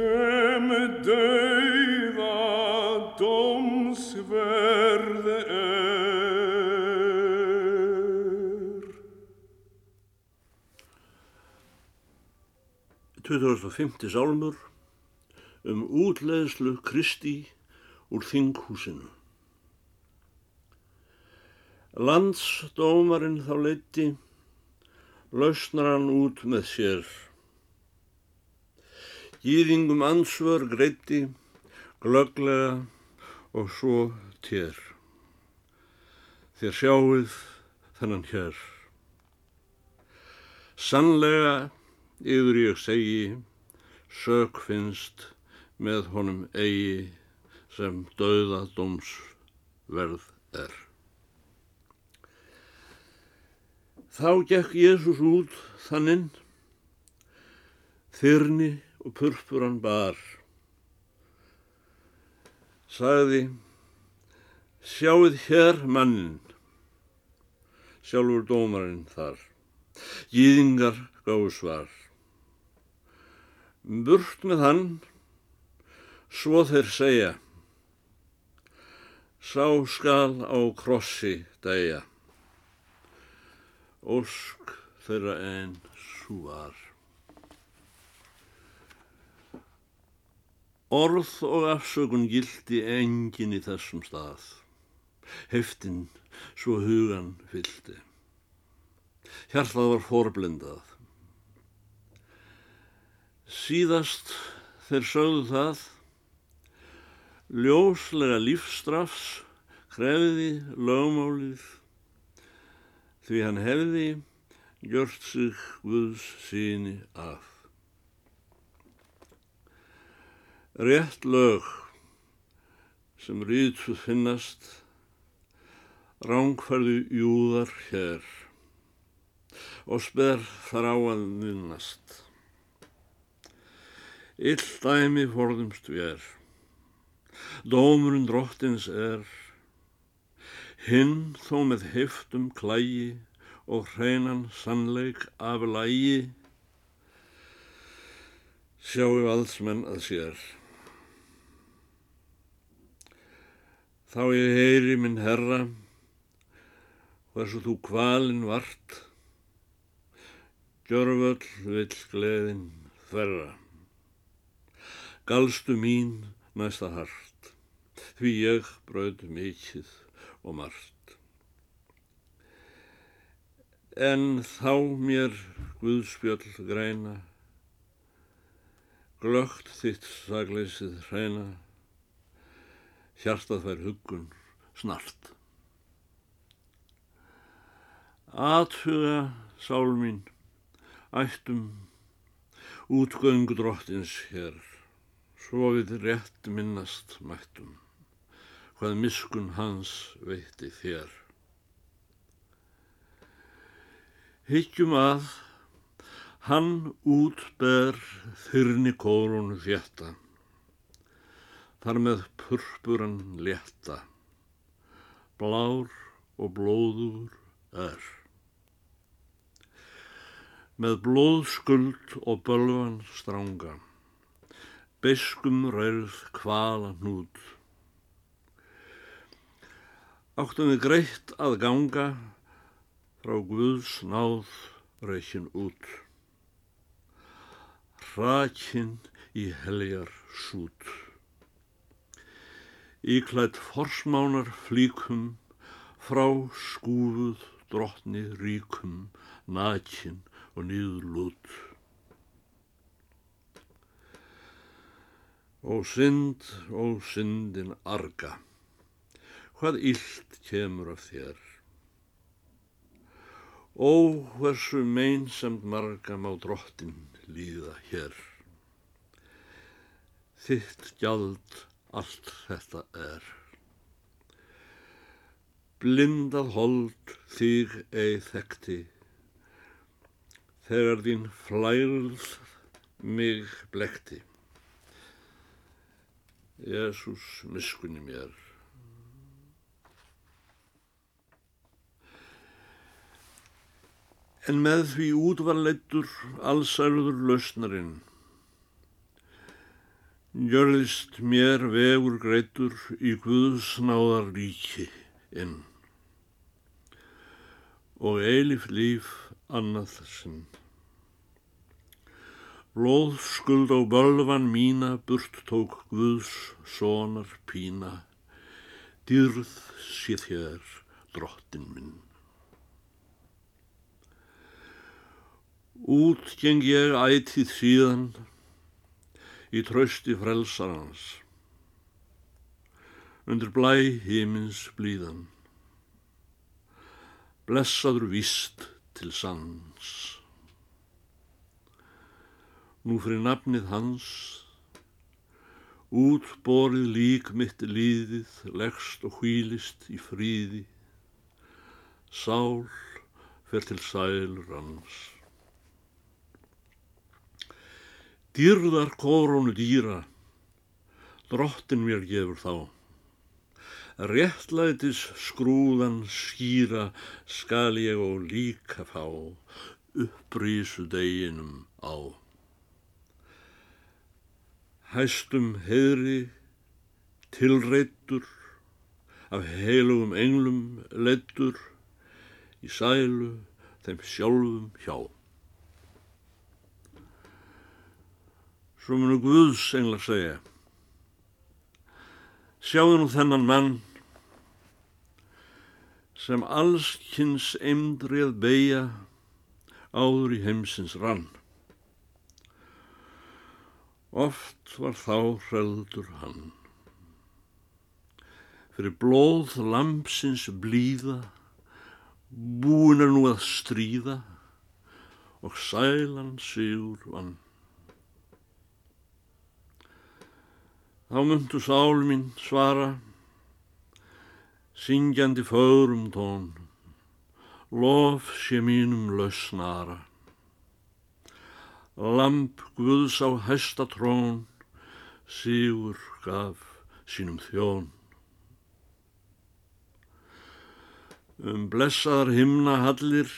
sem dauða dómsverð er. 2050 sálmur um útleðslu Kristi úr þinghúsinu. Landsdómarinn þá leiti, lausnar hann út með sér. Gýðingum ansvör greiti, glögglega og svo tér. Þér sjáuð þennan hér. Sannlega yfir ég segi, sök finnst með honum eigi sem dauða dóms verð er. Þá gekk Jésús út þannin, þyrni og purpuran bar. Sagði, sjáuð hér mannin, sjálfur dómarinn þar. Gýðingar gáðu svar. Burt með hann, svo þeir segja, sá skal á krossi dæja. Ósk þeirra en svo Orð og afsökun gildi engin í þessum stað. Heftinn svo hugan fyldi. Hjartað var forblindað. Síðast þeir sögðu það, ljóslega lífstrafs krefði lögmálið því hann hefði gjört sig Guðs síni af. Rétt lög sem rýtuð finnast, rángfærðu júðar hér og sper þar á að minnast. Ill dæmi forðumst við er, dómurinn drottins er, hinn þó með heftum klægi og hreinan sannleik af lægi, sjáu alls menn að sér. Þá ég heyri minn herra, hversu þú kvalin vart, gjörvöll vill gleðin þverra. Galstu mín næsta hart, því ég bröð mikið og margt. En þá mér Guðspjöll græna, glögt þitt sagleysið hreina, hjartað fær huggun snart. Athuga, sál mín, ættum útgöngu drottins hér, svo við rétt minnast mættum, hvað miskun hans veitti þér. Hyggjum að hann útber þyrni kórunu þjætta, þar með purpuran létta, blár og blóður er. Með blóðskuld og bölvan stránga, beskum rærð kvala hnút. áttum við greitt að ganga frá Guðs náð reikin út. Rakin í heljar sút. Íklætt forsmánar flíkum frá skúfuð drottni ríkum, nakin og nýður lút. Og synd og syndin arga, hvað illt kemur af þér? Ó, hversu meinsamt marga má drottin líða hér. Þitt gjald allt þetta er. Blindað hold þig eið þekti, þegar þín flærð mig blekti. Jésús miskunni mér. En með því útvarleittur allsærður lausnarinn, gjörðist mér vegur greittur í Guðsnáðar ríki inn og eilif líf annað sinn. Blóð skuld á bölvan mína burt tók Guðs sonar pína, dýrð sé þér drottin minn. Út geng ég ætið síðan í trösti frelsarans, undir blæ hímins blíðan blessaður víst til sanns. Nú fyrir nafnið hans, útborið lík mitt líðið, leggst og hvílist í fríði, sál fer til sælur hans. Dýrðar korónu dýra, drottin mér gefur þá réttlætis skrúðan skýra skal ég og líka fá upprísu deginum á. Hæstum heðri tilreittur af heilugum englum leittur í sælu þeim sjálfum hjá. Svo munu Guðs englar segja Sjáðu nú þennan mann sem allskynns eimdrið beigja áður í heimsins rann. Oft var þá hreldur hann. Fyrir blóð lampsins blíða, búin er nú að stríða og sælan sigur vann. Þá myndu sál mín svara syngjandi fögrum tón, lof sé mínum lausnara. Lamp Guðs á hæsta trón, sígur gaf sínum þjón. Um blessaðar himna hallir,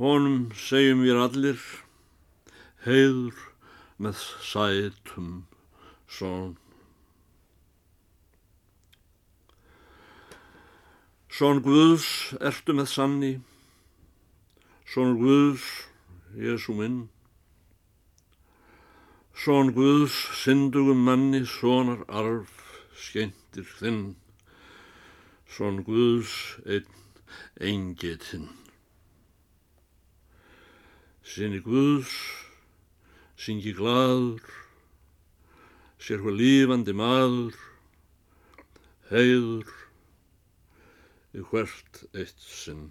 honum segjum við allir, heiður með sætum són. Són Guðs ertu með sanni, són Guðs, Jésu minn. Són Guðs, syndugum manni, sonar arf, skeintir þinn. Són Guðs, einn, eingetinn. Sinni Guðs, syngi gladur, sér hvað lífandi maður, heiður, í hvert eitt sinn.